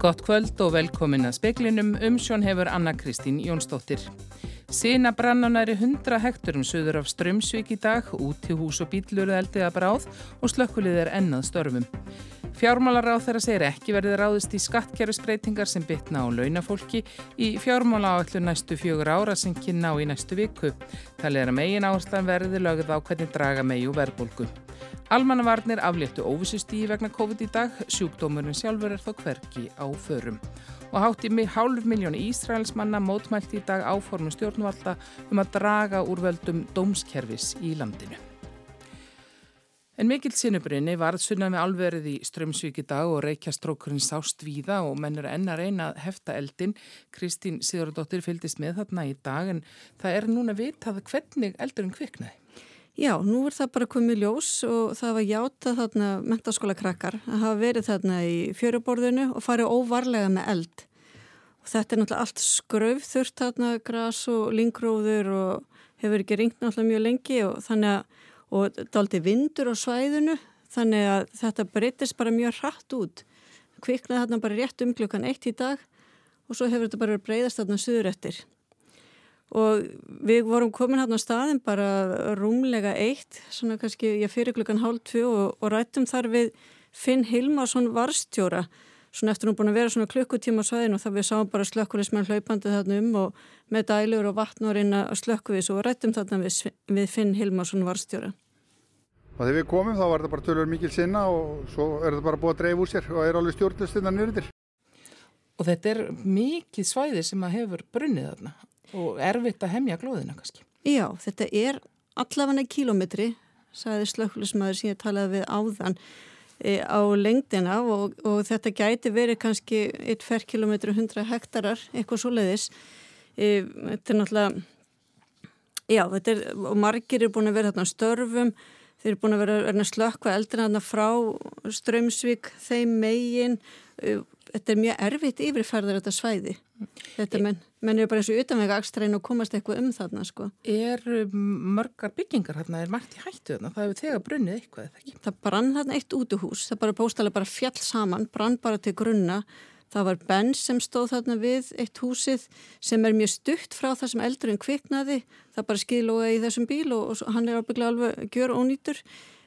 Gott kvöld og velkomin að speklinum umsjón hefur Anna Kristín Jónsdóttir. Sina brannanæri 100 hekturum söður af Strömsvík í dag, út til hús og bílur eldiða bráð og slökkulið er ennað störfum. Fjármálaráð þeirra segir ekki verið ráðist í skattkerfisbreytingar sem bytna á launafólki í fjármála áallu næstu fjögur ára sem kynna á í næstu viku. Það er að megin áherslan verði lögð á hvernig draga megi og verðbólgu. Almannavarnir afléttu óvissustíi vegna COVID í dag, sjúkdómurinn sjálfur er þó hverki á förum. Og hátt í hálf miljón Ísraelsmanna mótmælt í dag áformu stjórnvalda um að draga úr völdum dómskerfis í landinu. En mikill sinnubrinni varð sunna með alverið í Strömsvík í dag og reykjastrókurinn sást víða og mennur enna reyna að hefta eldin. Kristín Sigurðardóttir fylgist með þarna í dag en það er núna vitað hvernig eldurinn kviknaði. Já, nú er það bara komið ljós og það var játað þarna mentaskóla krakkar að hafa verið þarna í fjöruborðinu og farið óvarlega með eld. Og þetta er náttúrulega allt skröf þurft þarna, gras og lingróður og hefur ekki ringt náttúrulega mjög lengi og þannig að, og þetta er aldrei vindur á svæðinu, þannig að þetta breytist bara mjög hratt út. Kviknaði þarna bara rétt um klukkan eitt í dag og svo hefur þetta bara breyðast þarna suður eftir og við vorum komin hérna á staðin bara rúmlega eitt svona kannski ég fyrir klukkan hálf tvö og, og rættum þar við Finn Hilmarsson varstjóra svona eftir hún búin að vera svona klukkutíma á svæðin og það við sáum bara slökkulismenn hlaupandi þarna um og með dælur og vatn og reyna að slökku við og rættum þarna við, við Finn Hilmarsson varstjóra Og þegar við komum þá var þetta bara tölur mikil sinna og svo er þetta bara búið að dreif úr sér og er alveg stjórnlustinnar nýrðir. Og þetta er mikið svæði sem að hefur brunnið þarna og erfitt að hemja glóðina kannski. Já, þetta er allafanna kílometri, sagði slökklusmaður sem ég talaði við áðan e, á lengdina og, og þetta gæti verið kannski 1 ferkilometri 100 hektarar, eitthvað svo leiðis. E, þetta er náttúrulega, já, þetta er, og margir er búin að vera þarna störfum, þeir eru búin að vera að slökkva eldina frá Strömsvík, þeim megin, e, þetta er mjög erfitt yfirferðar þetta svæði. Þetta menn, menn er bara eins og utanvega akstræn og komast eitthvað um þarna sko. Er mörgar byggingar þarna, er margt í hættu þarna, það hefur þegar brunnið eitthvað eða ekki? Það brann þarna eitt útuhús, það bara bóstalega bara fjall saman, brann bara til grunna. Það var benn sem stóð þarna við eitt húsið sem er mjög stutt frá það sem eldurinn kviknaði. Það bara skilóða í þessum bíl og, og hann er ábygglega alveg gjör ónýtur.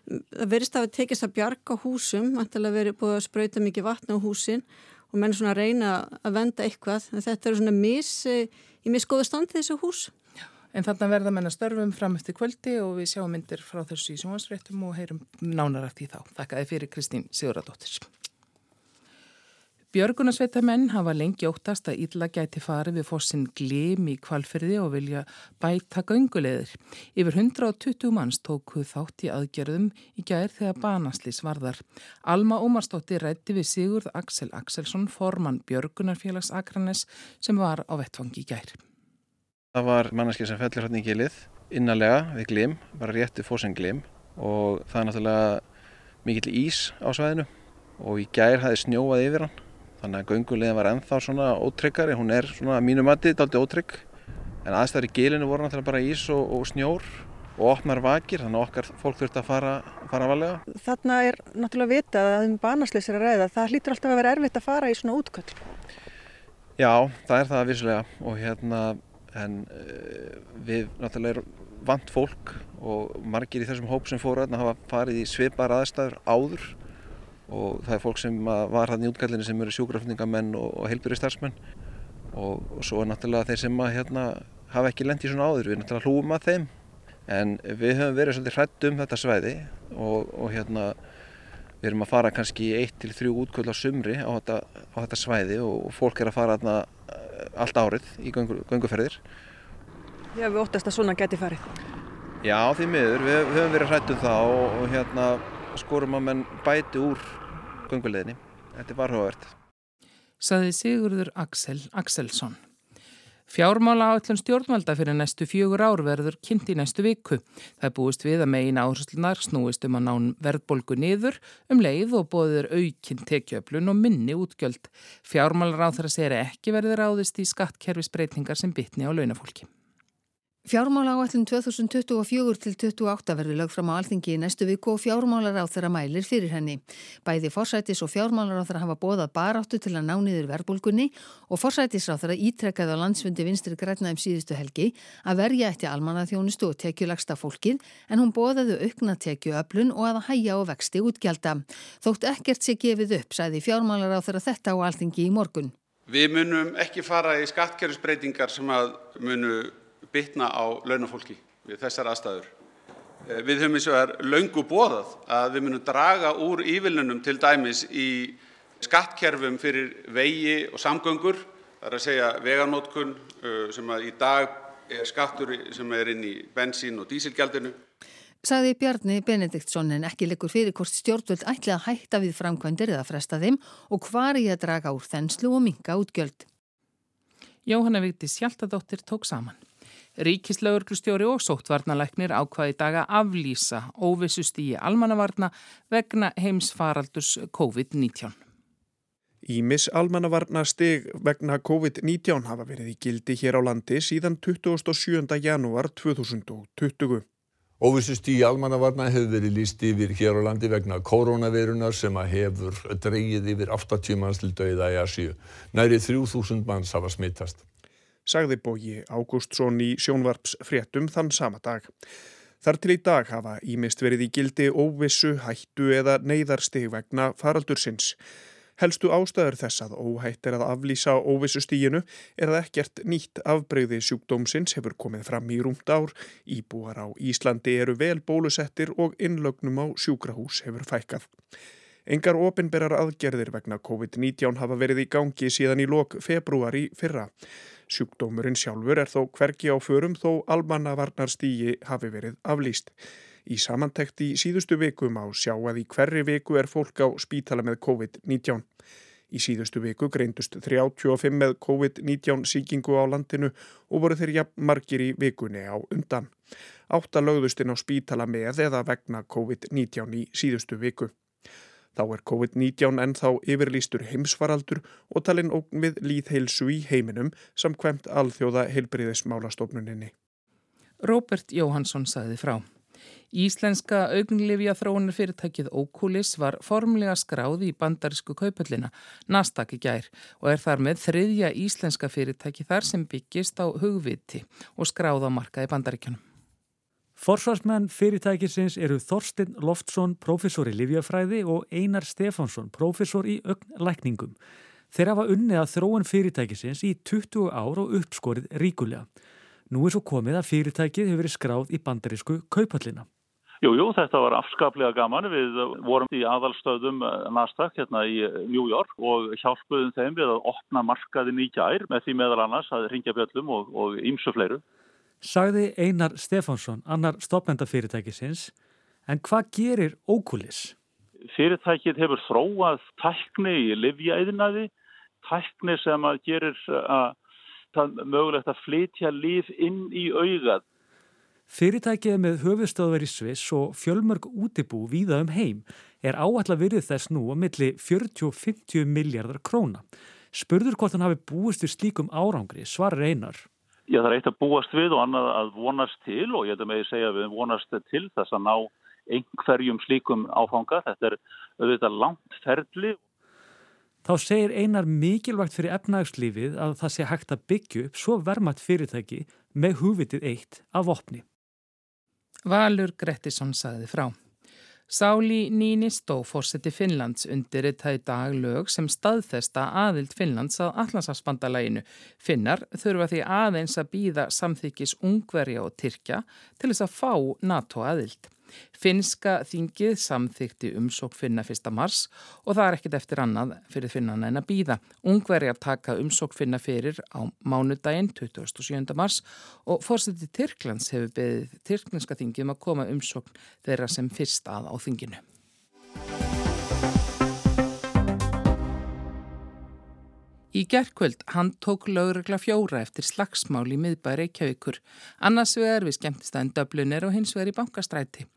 Það verist að tekist að bjarga húsum, ættilega verið búið að spröyta mikið vatna á húsin og menn svona reyna að venda eitthvað en þetta eru svona mis, eh, í miskoðu standi þessu hús. En þannig verða menna störfum fram eftir kvöldi og við sjáum myndir frá þessu í sjónvarsréttum og heyrum nánar því þá. Þakka þið fyrir Kristín Siguradóttir. Björgunarsveitamenn hafa lengi óttast að illa gæti farið við fórsinn glim í kvalfyrði og vilja bæta göngulegðir. Yfir 120 manns tóku þátt í aðgerðum í gær þegar banaslís varðar. Alma Ómarsdóttir rætti við Sigurð Axel Axelsson, formann Björgunarfélags Akranes sem var á vettfangi í gær. Það var manneski sem fellur hérna í gilið innanlega við glim, bara rétti fórsinn glim og það er náttúrulega mikill ís á svæðinu og í gær hafi snjóað yfir hann þannig að göngulegin var ennþá svona ótryggari, hún er svona að mínu mati daldi ótrygg. En aðstæður í gilinu voru náttúrulega bara ís og, og snjór og opnar vakir, þannig að okkar fólk þurfti að fara, fara valega. Þarna er náttúrulega vitað að um banasleysir að ræða, það hlýtur alltaf að vera erfitt að fara í svona útköll. Já, það er það vissulega. Og hérna en uh, við náttúrulega erum vant fólk og margir í þessum hóp sem fóru að hafa farið í svipar aðstæður áður og það er fólk sem var hann í útgallinu sem eru sjúkrafningamenn og, og heilbyrjastarfsmenn og, og svo er náttúrulega þeir sem að hérna, hafa ekki lendi svona áður, við erum náttúrulega hlúum að þeim. En við höfum verið svolítið hrætt um þetta svæði. Og, og hérna við erum að fara kannski í eitt til þrjú útköld á sumri á þetta, á þetta svæði. Og fólk er að fara eh, allt árið í göngu, gönguferðir. Já, við óttast að svona geti farið. Já, því miður, við, við höfum verið hrætt um það og hérna skorum að menn bæti úr gunguleginni. Þetta er varhugavert. Saði Sigurður Axel Axelsson. Fjármála áallum stjórnvalda fyrir næstu fjögur ár verður kynnt í næstu viku. Það búist við að megin áherslunar snúist um að nán verðbolgu niður um leið og bóðir aukinn tekjöflun og minni útgjöld. Fjármálar á þar að segja ekki verður áðist í skattkerfisbreytingar sem bytni á launafólki. Fjármála áallin 2024 til 2028 verður lög fram á alþingi í næstu viku og fjármálar á þeirra mælir fyrir henni. Bæði forsætis og fjármálar á þeirra hafa bóðað baráttu til að ná niður verbulgunni og forsætis á þeirra ítrekkaði á landsfundi vinstri grænaðum síðustu helgi að verja eftir almannaþjónustu og tekjulagsta fólkið en hún bóðaði aukna tekjuöflun og að hæja og vexti útgjalda. Þótt ekkert sé gefið upp, sæði fjármálar á þeirra þetta á alþingi í morgun. Við munum ekki fara í skattkerfisbreytingar sem að munu bitna á launafólki við þessar aðstæður. Eh, við höfum eins og er laungu bóðað að við munum draga úr ívilnunum til dæmis í skattkerfum fyrir vegi og samgöngur, það er að segja veganótkun eh, sem að í dag er skattur sem er inn í bensín og dísilgjaldinu. Saði Bjarni Benediktsson en ekki leikur fyrir hvort stjórnvöld ætli að hætta við framkvæmdir eða fresta þeim og hvar í að draga úr þenslu og minga útgjöld. Jóhanna Víkti Sjáltadóttir tók saman. Ríkislauglustjóri og sóttvarnalæknir ákvaði daga aflýsa óvissust í almannavarna vegna heimsfaraldurs COVID-19. Ímis almannavarna stig vegna COVID-19 hafa verið í gildi hér á landi síðan 27. janúar 2020. Óvissust í almannavarna hefur verið líst yfir hér á landi vegna koronavirunar sem að hefur dreyið yfir 80 manns til dauða í Asíu. Næri 3000 manns hafa smittast sagði bóji Ágústsson í sjónvarpsfréttum þann sama dag. Þar til í dag hafa ímist verið í gildi óvissu, hættu eða neyðarstig vegna faraldursins. Helstu ástæður þess að óhætt er að aflýsa óvissu stíginu er að ekkert nýtt afbreyði sjúkdómsins hefur komið fram í rúmt ár. Íbúar á Íslandi eru vel bólusettir og innlögnum á sjúkrahús hefur fækkað. Engar ofinberar aðgerðir vegna COVID-19 hafa verið í gangi síðan í lok februari fyrra. Sjúkdómurinn sjálfur er þó hvergi á förum þó almannavarnarstígi hafi verið aflýst. Í samantækt í síðustu vikum á sjá að í hverri viku er fólk á spítala með COVID-19. Í síðustu viku greindust 35 með COVID-19 síkingu á landinu og voru þeir jafn margir í vikunni á undan. Átta lögðustinn á spítala með eða vegna COVID-19 í síðustu viku. Þá er COVID-19 ennþá yfirlýstur heimsfaraldur og talinn ógn við líðheilsu í heiminum samkvæmt alþjóða heilbriðismálastofnuninni. Róbert Jóhansson sagði frá. Íslenska augnlifja þróunar fyrirtækið Ókulis var formlega skráð í bandarísku kaupöllina, Nasdaq í gær og er þar með þriðja íslenska fyrirtæki þar sem byggist á hugviti og skráð á marka í bandaríkjunum. Forsvarsmenn fyrirtækisins eru Þorstein Loftsson, professor í Livjafræði og Einar Stefánsson, professor í ögnlækningum. Þeir hafa unnið að þróun fyrirtækisins í 20 ár og uppskorið ríkulega. Nú er svo komið að fyrirtækið hefur verið skráð í bandarísku kaupallina. Jú, jú, þetta var afskaplega gaman. Við vorum í aðalstöðum eh, Nasdaq hérna í New York og hjálpuðum þeim við að opna markaðin í gær með því meðal annars að ringja bjöllum og ímsu fleiru sagði Einar Stefánsson, annar stopnendafyrirtækisins. En hvað gerir Ókulis? Fyrirtækið hefur þróað tækni í livjæðinaði, tækni sem að gerir að það mögulegt að flytja liv inn í augað. Fyrirtækið með höfustöðver í Sviss og fjölmörg útibú víða um heim er áallar virðið þess nú að milli 40-50 miljardar króna. Spurður hvort hann hafi búist við slíkum árangri, svarar einar. Já, það er eitt að búast við og annað að vonast til og ég hef með að segja að við vonast til þess að ná einhverjum slíkum áfanga. Þetta er auðvitað langt ferli. Þá segir einar mikilvægt fyrir efnagslífið að það sé hægt að byggja upp svo vermat fyrirtæki með húvitið eitt af opni. Valur Grettisson sagði frá. Sáli Nínistó fórseti Finnlands undir þetta í dag lög sem staðfesta aðild Finnlands að Allansarsbandalæginu. Finnar þurfa því aðeins að býða samþykis ungverja og Tyrkja til þess að fá NATO aðild. Finnska þingið samþykti umsók finna 1. mars og það er ekkit eftir annað fyrir finnan en að býða. Ungverjar taka umsók finna fyrir á mánudaginn 27. mars og fórsetið Tyrklands hefur beðið Tyrklandska þingið um að koma umsók þeirra sem fyrst að á þinginu. Í gerðkvöld hann tók lögregla fjóra eftir slagsmál í miðbæri Reykjavíkur. Annars vegar við skemmtistæðin Döblunir og hins vegar í bankastræti.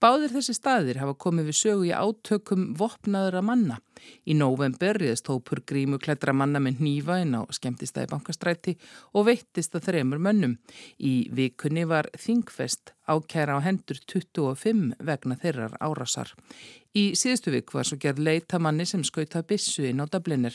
Báðir þessi staðir hafa komið við sögu í átökum vopnaðura manna. Í nóvember riðist hópur grímu klættra manna með nýfa inn á skemmtistæði bankastræti og veittist að þremur mönnum. Í vikunni var Þingfest ákæra á hendur 25 vegna þeirrar árasar. Í síðustu vik var svo gerð leita manni sem skauta bissu inn á dablinir.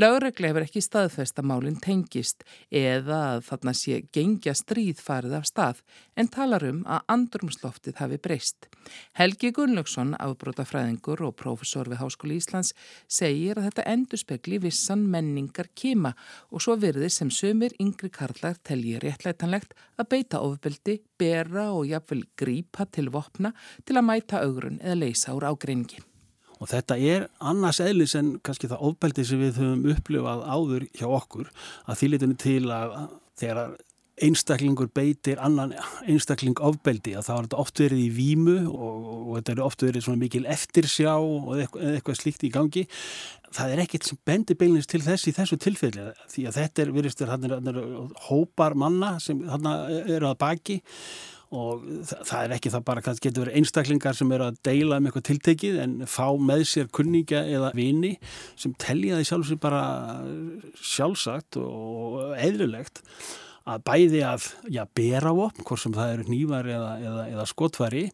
Lögregla hefur ekki staðfest að málinn tengist eða að þarna sé gengja stríð farið af stað en talar um að andrumsloftið hafi breyst. Helgi Gunnlaugsson, afbrótafræðingur og profesor við Háskóli Íslands, segir að þetta endur spekli vissan menningar kima og svo virðir sem sömur yngri karlar telji réttlætanlegt að beita ofbeldi, bera og jafnvel grípa til vopna til að mæta augrun eða leysa úr ágreiningi. Og þetta er annars eðlis en kannski það ofbeldi sem við höfum upplifað áður hjá okkur að þýlitinu til að þegar einstaklingur beitir annan einstakling ofbeldi að það var oft verið í vímu og, og þetta eru oft verið svona mikil eftirsjá og eitthvað, eitthvað slíkt í gangi. Það er ekkert sem bendir beilinist til þess í þessu tilfelli því að þetta er viðristur hópar manna sem eru að baki og það er ekki það bara kannski getur verið einstaklingar sem eru að deila um eitthvað tiltekið en fá með sér kunningja eða vini sem telja því sjálfsög bara sjálfsagt og eðlulegt að bæði að já, bera vopn, hvort sem það eru nývar eða, eða, eða skotvari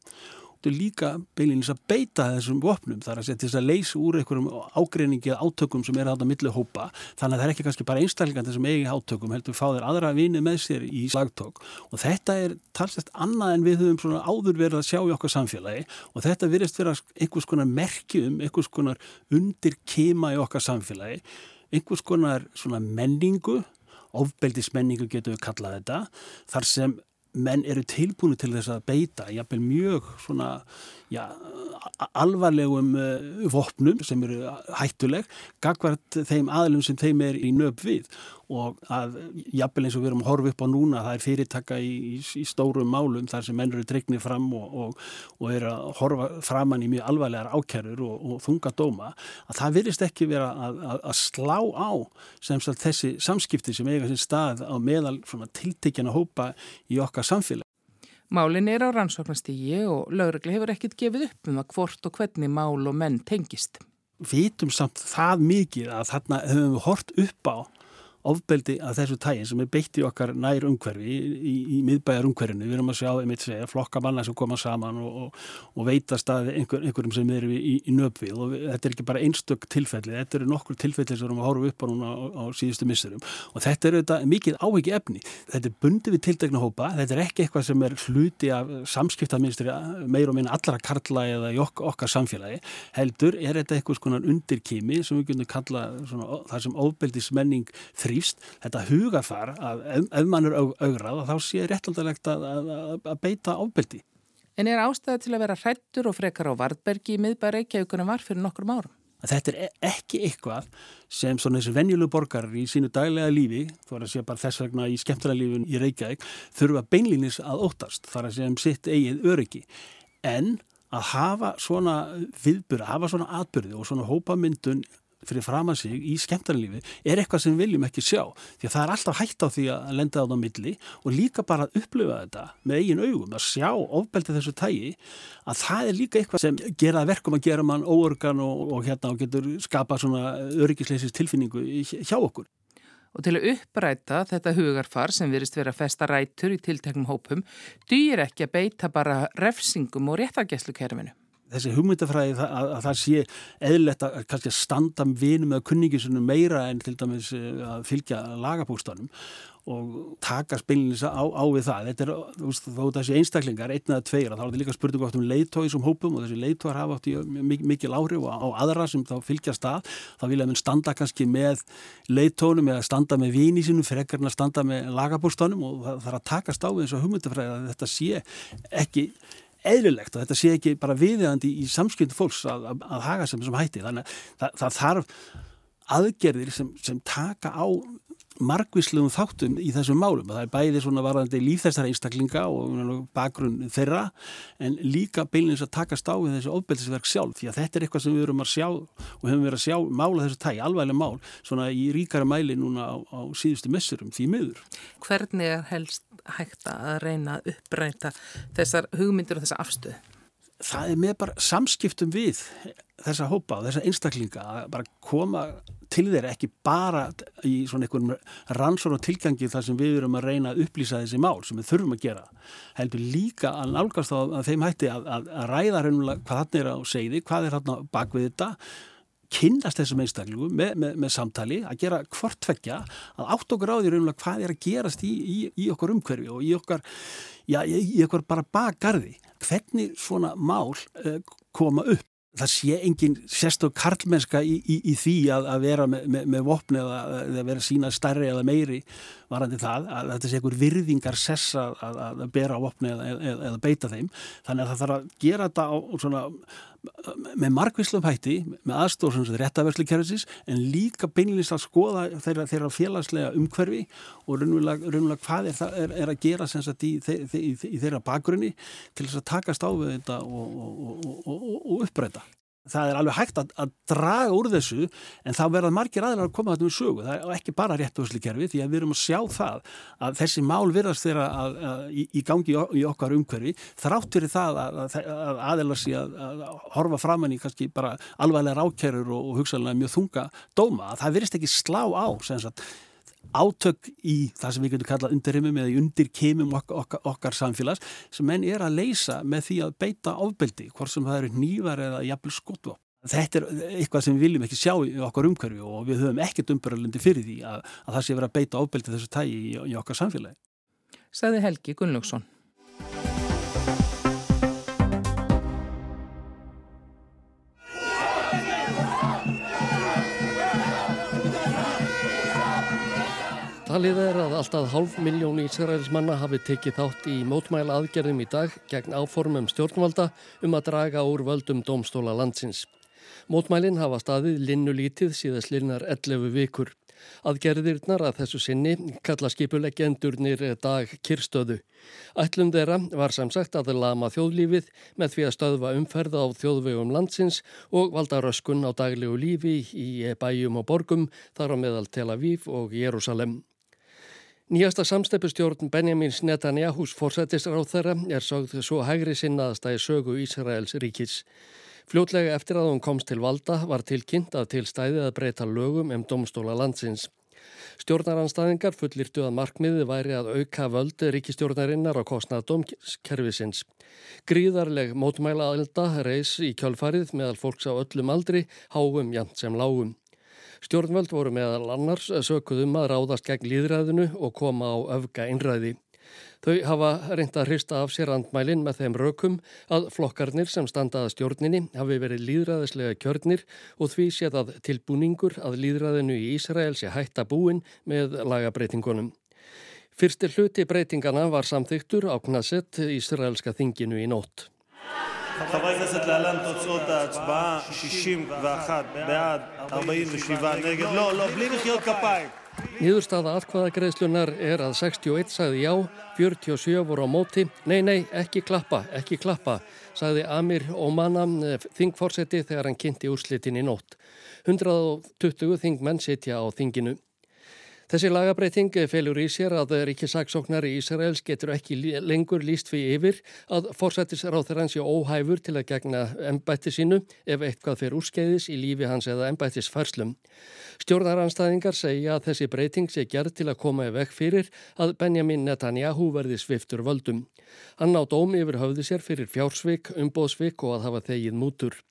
og líka beilinis að beita þessum vopnum þar að setja þess að leysa úr einhverjum ágreiningi eða átökum sem er að milli hópa. Þannig að það er ekki kannski bara einstaklingar sem eigi átökum, heldur fá þeir aðra vini með sér í slagtök og þetta er talsett annað en við höfum svona áður verið að sjá í okkar samfélagi. Og þetta virðist vera einhvers konar merkjum, einhvers konar undir kema í okkar samfélagi. Einhvers konar menningu ofbeldismenningu getur við kallað þetta þar sem menn eru tilbúinu til þess að beita jafnvel mjög svona já, alvarlegum uh, vopnum sem eru hættuleg gagvart þeim aðlum sem þeim er í nöp við og að jafnvel eins og við erum að horfa upp á núna það er fyrirtaka í, í, í stórum málum þar sem menn eru dregnir fram og, og, og eru að horfa framann í mjög alvarlegar ákjærur og, og þunga dóma að það virðist ekki vera að, að, að slá á sem sagt þessi samskipti sem eiga sér stað á meðal tiltekjana hópa í okkar samfélag. Málin er á rannsóknastígi og lögregli hefur ekkit gefið upp um að hvort og hvernig mál og menn tengist. Vitum samt það mikið að þarna höfum við hort upp á ofbeldi að þessu tægin sem er beitt í okkar nær umhverfi í, í, í miðbæjar umhverfinu, við erum að sjá einmitt segja flokka manna sem koma saman og, og, og veitast að einhver, einhverjum sem eru í, í nöpvið og við, þetta er ekki bara einstök tilfelli, þetta eru nokkur tilfelli sem við erum að horfa upp á núna á, á síðustu missurum og þetta eru þetta mikið áhyggi efni þetta er bundið við tildegna hópa, þetta er ekki eitthvað sem er hluti af samskiptaminstri meir og minna allra karla eða í ok, okkar samfélagi, heldur er þetta eitthvað þrýst, þetta hugafar að ef, ef mann er augrað þá sé réttaldalegt að, að, að beita ofbeldi. En er ástæða til að vera hrættur og frekar á Vardbergi í miðbæra Reykjavíkunum var fyrir nokkrum árum? Þetta er e, ekki eitthvað sem svona þessi venjulegu borgarar í sínu daglega lífi, þú er að segja bara þess vegna í skemmtilega lífun í Reykjavík, þurfa beinlýnis að óttast, þar að segja um sitt eigið öryggi. En að hafa svona viðbyrða, hafa svona atbyrði og svona hópamyndun fyrir fram að sig í skemmtarlífi er eitthvað sem við viljum ekki sjá því að það er alltaf hægt á því að lenda á það á milli og líka bara að upplifa þetta með eigin augum, að sjá ofbeldi þessu tægi að það er líka eitthvað sem gera verkum að gera mann óorgan og, og hérna og getur skapa svona öryggisleisis tilfinningu hjá okkur. Og til að uppræta þetta hugarfar sem virist vera festa rætur í tilteknum hópum, dýr ekki að beita bara refsingum og réttargeslukerfinu þessi hugmyndafræði að, að, að það sé eðlert að kannski standa vinum eða kunningisunum meira en til dæmis eh, að fylgja lagabústanum og taka spilinins á, á við það. Þetta er, þú veist, þó þessi einstaklingar einn eða tveira, þá er þetta líka spurningu átt um leiðtói sem hópum og þessi leiðtóar hafa átt í mikil áhrif og á aðra sem þá fylgja stað þá vilja mann standa kannski með leiðtónum eða standa með vini sínum frekar en að standa með lagabústanum og það þarf að takast á við og hugmyndafræði að þetta sé ekki eðlilegt og þetta sé ekki bara viðiðandi í samskyndu fólks að, að, að haga sem sem hætti. Þannig að það, það þarf aðgerðir sem, sem taka á margvíslegum þáttum í þessum málum. Það er bæði svona varðandi líf þessara einstaklinga og bakgrunn þeirra en líka beilinins að takast á við þessu ofbeldisverk sjálf því að þetta er eitthvað sem við erum að sjá og hefum verið að sjá mála þessu tæg, alvæglega mál, svona í ríkara mæli núna á, á síðustu messurum því miður. Hvernig er helst hægt að reyna að uppræta þessar hugmyndir og þessa afstöðu? Það er með bara samskiptum við þessa hópa og þessa einstaklinga að bara koma til þeirra ekki bara í svona einhverjum rannsór og tilgangi þar sem við erum að reyna að upplýsa þessi mál sem við þurfum að gera heldur líka að nálgast á að þeim hætti að, að, að ræða reynulega hvað hann er á segði, hvað er hann bak við þetta kynnast þessum einstaklingu með, með, með samtali að gera hvortveggja að átt okkur á því reynulega hvað er að gerast í, í, í okkur umhverfi og í okkar, já, í okkar bara bakgarði. Hvernig svona mál uh, koma upp það sé engin sérstök karlmennska í, í, í því að, að vera með, með, með vopni eða, eða vera sína stærri eða meiri varandi það að þetta sé einhver virðingar sessa að, að bera vopni eða, eða, eða beita þeim. Þannig að það þarf að gera þetta á svona með margvíslum hætti með aðstóðsins réttaverslikerfisins en líka beinilist að skoða þeirra, þeirra félagslega umhverfi og raunverulega hvað er, það, er, er að gera sagt, í, í, í, í þeirra bakgrunni til þess að takast á við þetta og, og, og, og uppræta það er alveg hægt að, að draga úr þessu en þá verða margir aðlar að koma þetta um sögu. Það er ekki bara réttuðslikerfi því að við erum að sjá það að þessi mál virðast þeirra að, að, í, í gangi í okkar umhverfi þrátt fyrir það að aðelar sé að horfa fram henni kannski bara alvarlega rákjærur og, og hugsaðlega mjög þunga dóma það virðist ekki slá á sem sagt átök í það sem við getum kallað undirrimum eða undirkemum okkar, okkar, okkar samfélags sem menn er að leysa með því að beita ofbeldi, hvort sem það eru nývar eða jafnvel skotva. Þetta er eitthvað sem við viljum ekki sjá í okkar umhverfi og við höfum ekkert umbyrðalindi fyrir því að, að það sé verið að beita ofbeldi þessu tægi í, í okkar samfélagi. Saði Helgi Gunnlaugsson. Talið er að alltaf hálf miljón Ísraelsmanna hafi tekið þátt í mótmæla aðgerðum í dag gegn áformum stjórnvalda um að draga úr völdum domstóla landsins. Mótmælinn hafa staðið linnulítið síðast linnar 11 vikur. Aðgerðirnar að þessu sinni kalla skipuleggendurnir dag kyrstöðu. Ætlum þeirra var samsagt að lama þjóðlífið með því að stöðva umferða á þjóðvegum landsins og valda röskun á daglegu lífi í bæjum og borgum þar á meðal Tel Aviv og Jérúsalem. Nýjasta samstefnustjórn Benjamins Netanyahus fórsættisráð þeirra er sögð svo hægri sinnaðasta í sögu Ísraels ríkis. Fljótlega eftir að hún komst til valda var tilkynnt að til stæði að breyta lögum um domstóla landsins. Stjórnaranstæðingar fullirtu að markmiði væri að auka völdi ríkistjórnarinnar á kostnað domskerfisins. Gríðarleg mótmæla aðelda reys í kjálfarið meðal fólks á öllum aldri, háum jant sem lágum. Stjórnvöld voru meðal annars sökuðum að ráðast gegn líðræðinu og koma á öfga innræði. Þau hafa reynda að hrista af sér andmælin með þeim rökum að flokkarnir sem standaða stjórninni hafi verið líðræðislega kjörnir og því séð að tilbúningur að líðræðinu í Ísrael sé hætta búin með lagabreitingunum. Fyrsti hluti breytingana var samþyktur á Knesset Ísraelska þinginu í nótt. חברי הכנסת, להלן תוצאות ההצבעה, 61 בעד, 47 נגד, לא, לא, בלי מחיאות כפיים. Nýðurstaða atkvaðagreðslunar er að 61 sagði já, 47 voru á móti, nei, nei, ekki klappa, ekki klappa, sagði Amir Omana þingforsetti þegar hann kynnti úrslitin í nótt. 120 þingmenn sitja á þinginu. Þessi lagabreiting felur í sér að ríkisaksóknar í Ísraels getur ekki lengur líst fyrir yfir að forsættisráþur hans er óhæfur til að gegna ennbætti sínu ef eitthvað fyrir úrskeiðis í lífi hans eða ennbættis færslum. Stjórnaranstæðingar segja að þessi breyting sé gerð til að koma í vekk fyrir að Benjamin Netanyahu verði sviftur völdum. Hann á dóm yfir höfði sér fyrir fjársvik, umbóðsvik og að hafa þegið mútur.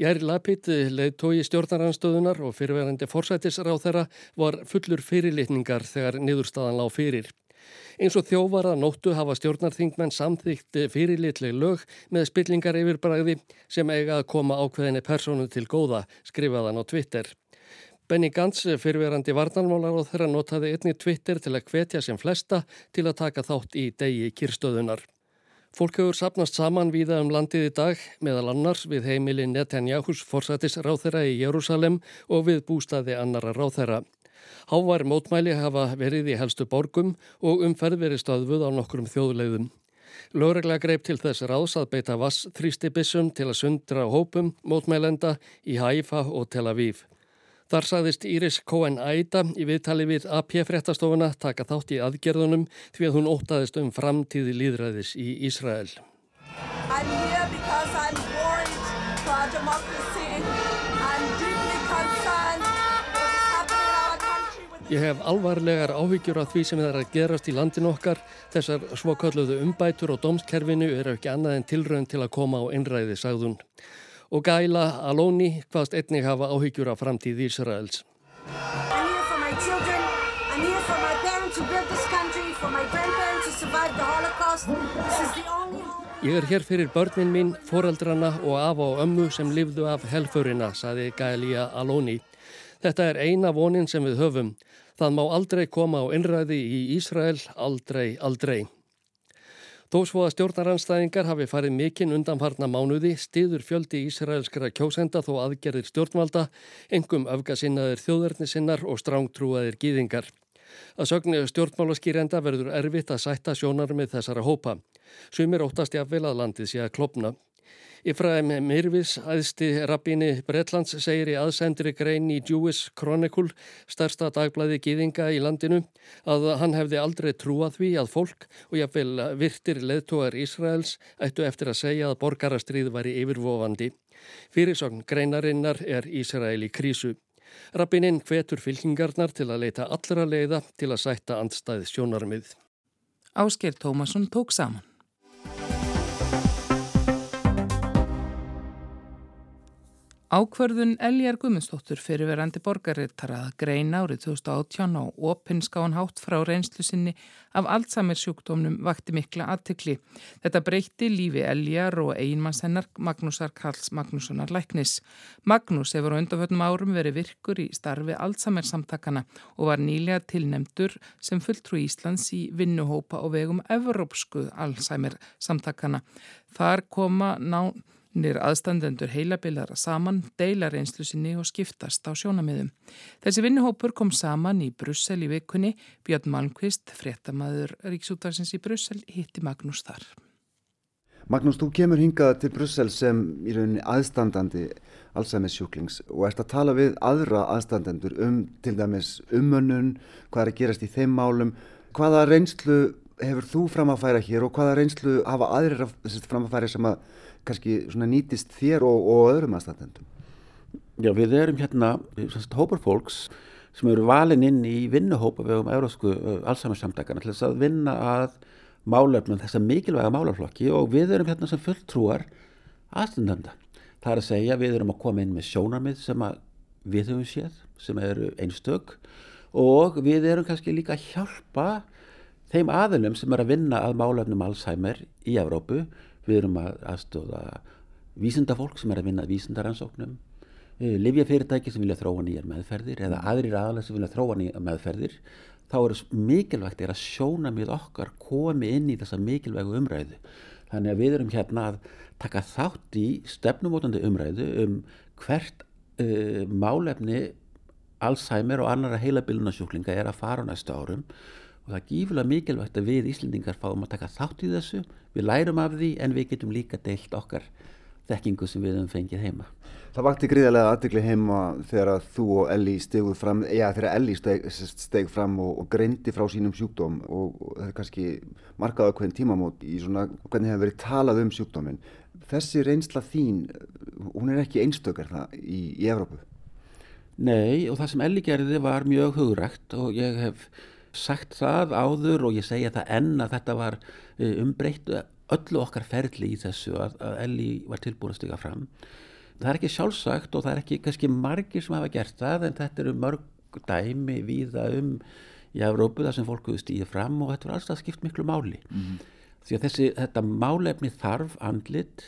Jæri Lapid, leiðtói stjórnaranstöðunar og fyrirverandi forsætisráð þeirra var fullur fyrirlitningar þegar niðurstaðan lág fyrir. Eins og þjóvara nóttu hafa stjórnarþingmenn samþýtt fyrirlitleg lög með spillingar yfirbræði sem eiga að koma ákveðinni personu til góða, skrifaðan á Twitter. Benny Gantz, fyrirverandi varnarmálar og þeirra notaði einni Twitter til að hvetja sem flesta til að taka þátt í degi kyrstöðunar. Fólk hefur sapnast saman víða um landið í dag, meðal annars við heimili Netanyahu's forsætis ráþera í Jérúsalem og við bústaði annara ráþera. Hávar mótmæli hafa verið í helstu borgum og umferð verið stöðvuð á nokkrum þjóðleiðum. Lóregla greip til þess ráðs að beita vass þrýstibissum til að sundra hópum mótmælenda í Haifa og Tel Aviv. Þar sagðist Íris Cohen Aida í viðtali við AP fréttastofuna taka þátt í aðgerðunum því að hún ótaðist um framtíði líðræðis í Ísrael. Ég hef alvarlegar áhyggjur af því sem það er að gerast í landin okkar. Þessar svokölluðu umbætur og domskerfinu eru ekki annað en tilrönd til að koma á einræði, sagðun. Og Gaila Aloni hvaðst einnig hafa áhyggjur af framtíð Ísraels. Ég er hér fyrir börnin mín, foreldrana og af og ömmu sem lifðu af helfurina, saði Gaelia Aloni. Þetta er eina vonin sem við höfum. Það má aldrei koma á innræði í Ísrael, aldrei, aldrei. Þó svo að stjórnaranstæðingar hafi farið mikinn undanfarna mánuði, stiður fjöldi ísraelskara kjósenda þó aðgerðir stjórnvalda, engum öfgasinnaðir þjóðarnisinnar og strángtrúaðir gýðingar. Að sögnu stjórnmálaskýrenda verður erfitt að sætta sjónar með þessara hópa. Sumir óttast jafnvel að landið sé að klopna. Ifraim Mirvis, æðsti rabbini Bretlands, segir í aðsendri grein í Jewish Chronicle, starsta dagblæði gýðinga í landinu, að hann hefði aldrei trúað því að fólk og jafnvel virtir leðtúar Ísraels ættu eftir að segja að borgarastrið var í yfirvofandi. Fyrirsogn greinarinnar er Ísrael í krísu. Rabbinin hvetur fylkingarnar til að leita allra leiða til að sætta andstæð sjónarmið. Ásker Tómasson tók saman. Ákverðun Eljar Gumminsdóttur fyrirverandi borgarriðtara að greina árið 2018 á opinskáan hátt frá reynslu sinni af Alzheimer sjúkdómnum vakti mikla aðtikli. Þetta breytti lífi Eljar og einmannshennar Magnúsar Karls Magnússonar Læknis. Magnús hefur á undanföldnum árum verið virkur í starfi Alzheimer samtakana og var nýlega tilnemdur sem fulltrú Íslands í vinnuhópa og vegum Evrópsku Alzheimer samtakana. Þar koma ná Nýr aðstandendur heilabilara saman, deila reynslu sinni og skiptast á sjónamiðum. Þessi vinnuhópur kom saman í Brussel í vikunni. Björn Malmqvist, fréttamaður Ríksútarsins í Brussel, hitti Magnús þar. Magnús, þú kemur hingað til Brussel sem í rauninni aðstandandi Alzheimer sjúklings og ert að tala við aðra aðstandendur um til dæmis umönnun, hvað er að gerast í þeim málum. Hvaða reynslu hefur þú fram að færa hér og hvaða reynslu hafa aðrir fram að færa sem að kannski nýtist þér og, og öðrum aðstændendum? Já, við erum hérna hópar fólks sem eru valin inn í vinnuhópa við um eurósku allsamarsamtakana til þess að vinna að málefnum þessa mikilvæga málaflokki og við erum hérna sem fulltrúar aðstændenda. Það er að segja við erum að koma inn með sjónarmið sem við höfum séð, sem eru einstök og við erum kannski líka að hjálpa þeim aðilum sem er að vinna að málefnum Alzheimer í Evrópu við erum að aðstóða vísindafólk sem er að vinna vísindaransóknum eh, livjafyrirtæki sem vilja þróa nýjar meðferðir eða aðrir aðalega sem vilja þróa nýjar meðferðir. Þá er mikilvægt er að sjóna með okkar komi inn í þessa mikilvægu umræðu. Þannig að við erum hérna að taka þátt í stefnumótandi umræðu um hvert uh, málefni Alzheimer og annara heilabilunasjúklinga er að fara á næstu árum og það er gífulega mikilvægt að við Íslendingar fáum að taka þátt í þessu, við lærum af því en við getum líka deilt okkar þekkingu sem við höfum fengið heima. Það vakti gríðarlega aðdegli heima þegar að þú og Elli steguð fram, já þegar Elli steg, steg fram og, og greindi frá sínum sjúkdóm og, og það er kannski markaða hvern tímamót í svona hvernig hefur verið talað um sjúkdóminn. Þessi reynsla þín, hún er ekki einstökar það í, í Evrópu? Nei og það sem Elli gerði var mjög hugrækt og ég hef sagt það áður og ég segja það enn að þetta var e, umbreytt öllu okkar ferli í þessu að, að Elli var tilbúin að stiga fram. Það er ekki sjálfsagt og það er ekki kannski margir sem hafa gert það en þetta eru mörg dæmi viða um í Európu þar sem fólk hefur stíðið fram og þetta var alltaf skipt miklu máli. Mm -hmm. Því að þessi, þetta málefni þarf andlit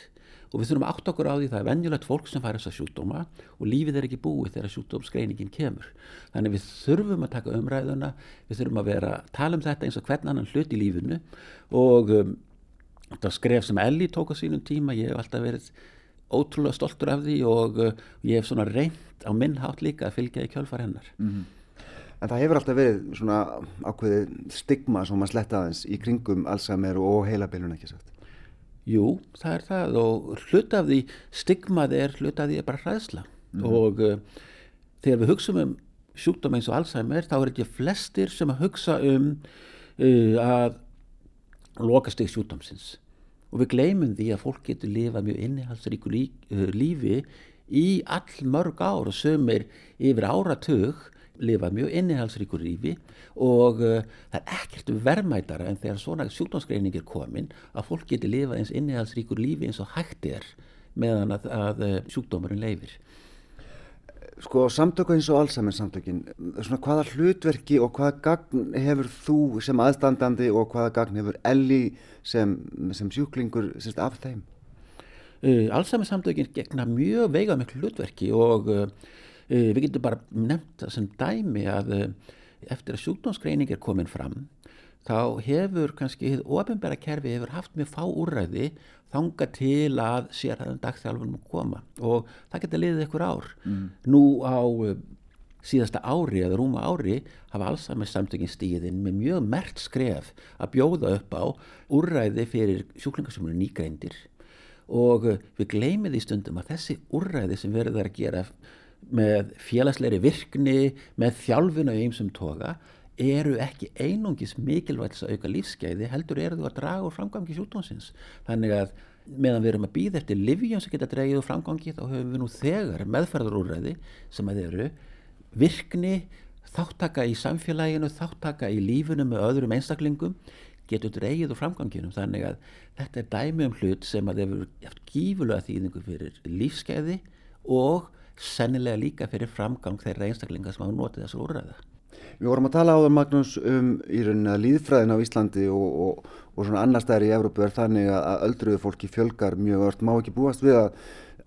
og við þurfum átt okkur á því það er venjulegt fólk sem fær þessa sjúkdóma og lífið er ekki búið þegar sjúkdómsgreiningin kemur þannig við þurfum að taka umræðuna við þurfum að vera að tala um þetta eins og hvern annan hlut í lífinu og um, þetta skref sem Elli tók á sínum tíma, ég hef alltaf verið ótrúlega stoltur af því og uh, ég hef svona reynd á minnhátt líka að fylgja í kjölfar hennar mm -hmm. En það hefur alltaf verið svona ákveðið stigma sem maður sletta aðeins í kringum Alzheimer og heilabilun ekki sagt. Jú, það er það og hlut af því stigmað er hlut af því er bara hræðsla mm. og uh, þegar við hugsaum um sjúkdóm eins og Alzheimer þá er ekki flestir sem að hugsa um uh, að loka stig sjúkdómsins og við gleymum því að fólk getur lifað mjög innihalsríku uh, lífi í all mörg ár og sömur yfir áratug lifa mjög innihalsríkur lífi og uh, það er ekkert verðmætara en þegar svona sjúkdómsgreining er komin að fólk geti lifað eins innihalsríkur lífi eins og hægt er meðan að, að uh, sjúkdómurinn leifir. Sko samtöku eins og Alzheimer samtökin, svona hvaða hlutverki og hvaða gagn hefur þú sem aðstandandi og hvaða gagn hefur Elli sem, sem sjúklingur semst, af þeim? Uh, Alzheimer samtökin gegna mjög veiga miklu hlutverki og uh, við getum bara nefnt það sem dæmi að eftir að sjúkdómsgreining er komin fram þá hefur kannski ofinbæra kerfi hefur haft mjög fá úrræði þanga til að sérhæðan dagþjálfunum koma og það getur liðið ykkur ár. Mm. Nú á uh, síðasta ári eða rúma ári hafa allsame samtökin stíðin með mjög mert skref að bjóða upp á úrræði fyrir sjúklingar sem eru nýgreindir og við gleymið í stundum að þessi úrræði sem verður að gera með félagsleiri virkni, með þjálfuna í einsum toga eru ekki einungis mikilvægt að auka lífsgæði heldur eru þú að draga úr framgangi sjúkdómsins. Þannig að meðan við erum að býða eftir livjum sem geta dragið úr framgangi þá höfum við nú þegar meðferðarúræði sem að eru virkni þáttaka í samfélaginu þáttaka í lífunu með öðrum einstaklingum getur dragið úr framganginum. Þannig að þetta er dæmi um hlut sem að hefur gífulega þýðingu fyrir lífsgæði og sennilega líka fyrir framgang þeirra einstaklinga sem hafa notið þessu úræða Við vorum að tala á það Magnús um í rauninni að líðfræðin á Íslandi og, og, og svona annar staðar í Evrópu er þannig að öldruðu fólki fjölgar mjög öll. Má ekki búast við að,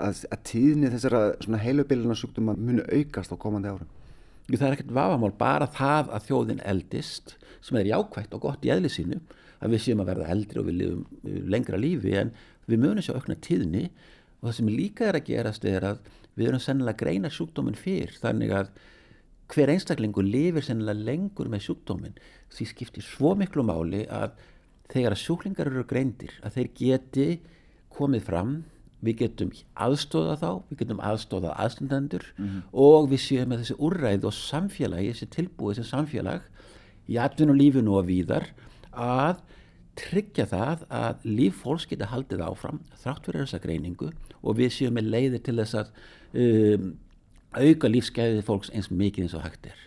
að, að tíðni þessara sjúkduma muni aukast á komandi árum? Það er ekkert vafamál, bara það að þjóðin eldist sem er jákvægt og gott í eðli sínu að við séum að verða eldri og við lifum lengra lífi en við munum sjá aukna tíðni og það sem líka er að gerast er að við erum sennilega að greina sjúkdóminn fyrr þannig að hver einstaklingur lifir sennilega lengur með sjúkdóminn því skiptir svo miklu máli að þegar að sjúklingar eru greindir að þeir geti komið fram við getum aðstóða þá við getum aðstóða aðstandendur mm -hmm. og við séum með þessi úrræð og samfélagi, þessi tilbúið sem samfélag í atvinnu lífinu og víðar að tryggja það að líf fólks geta haldið áfram þrátt fyrir þessa greiningu og við séum með leiðir til þess að um, auka lífsgæðið fólks eins mikið eins og hægt er.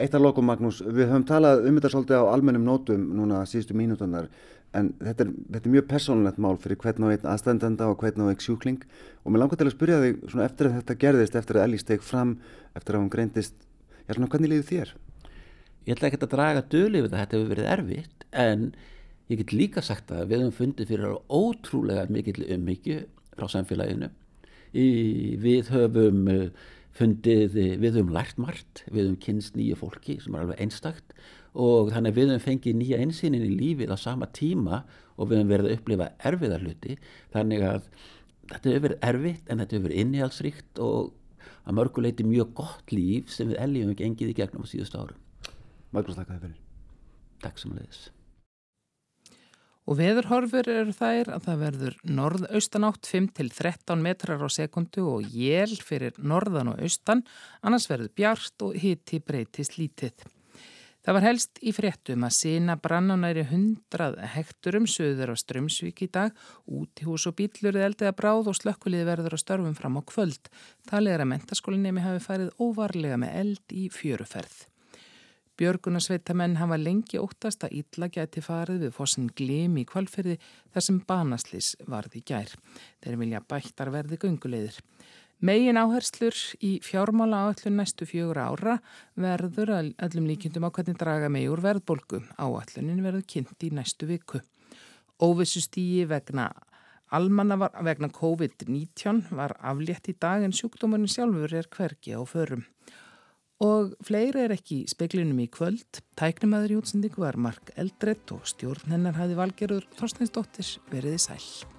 Eitt af lokum Magnús, við höfum talað um þetta svolítið á almennum nótum núna síðustu mínutunar en þetta er, þetta er mjög persónulegt mál fyrir hvern og einn aðstændenda og hvern og einn sjúkling og mér langar til að spyrja þig svona eftir að þetta gerðist, eftir að Elli steg fram, eftir að hún greindist, já svona hvernig liður þér? Ég ætla ekki að draga döli við það, þetta hefur verið erfitt en ég get líka sagt að við höfum fundið fyrir ótrúlega mikill umhyggju frá samfélaginu Í, við höfum eh, fundið, við höfum lært margt, við höfum kynst nýja fólki sem er alveg einstakt og þannig við höfum fengið nýja einsýnin í lífið á sama tíma og við höfum verið að upplifa erfiðar hluti þannig að þetta hefur verið erfitt en þetta hefur verið innihalsríkt og að mörguleiti mjög gott líf sem við elljum ekki engið í gegnum á síðust árum. Magnús, takk að þið fyrir. Takk sem leiðis. Og veðurhorfur eru þær að það verður norðaustanátt 5-13 metrar á sekundu og jél fyrir norðan og austan, annars verður bjart og hiti breytist lítið. Það var helst í fréttum að sína brannanæri 100 hekturum söður á Strömsvík í dag, út í hús og bílur eldiða bráð og slökkulið verður á störfum fram á kvöld. Talið er að mentaskólinni hafi farið óvarlega með eld í fjöruferð. Björgunarsveitamenn hafa lengi óttast að ítla gæti farið við fossin glim í kvalferði þar sem banaslis varði gær. Þeir vilja bættar verði gungulegðir. Megin áherslur í fjármála áallun næstu fjögur ára verður öllum líkjundum á hvernig draga megjur verðbolgu. Áallunin verður kynnt í næstu viku. Óvissustígi vegna almanna var, vegna COVID-19 var aflétt í dag en sjúkdómanin sjálfur er hvergi á förum. Og fleiri er ekki í speklinum í kvöld. Tæknimaður í útsendingu var Mark Eldredd og stjórn hennar hæði valgerur Þorsteinsdóttir veriði sæl.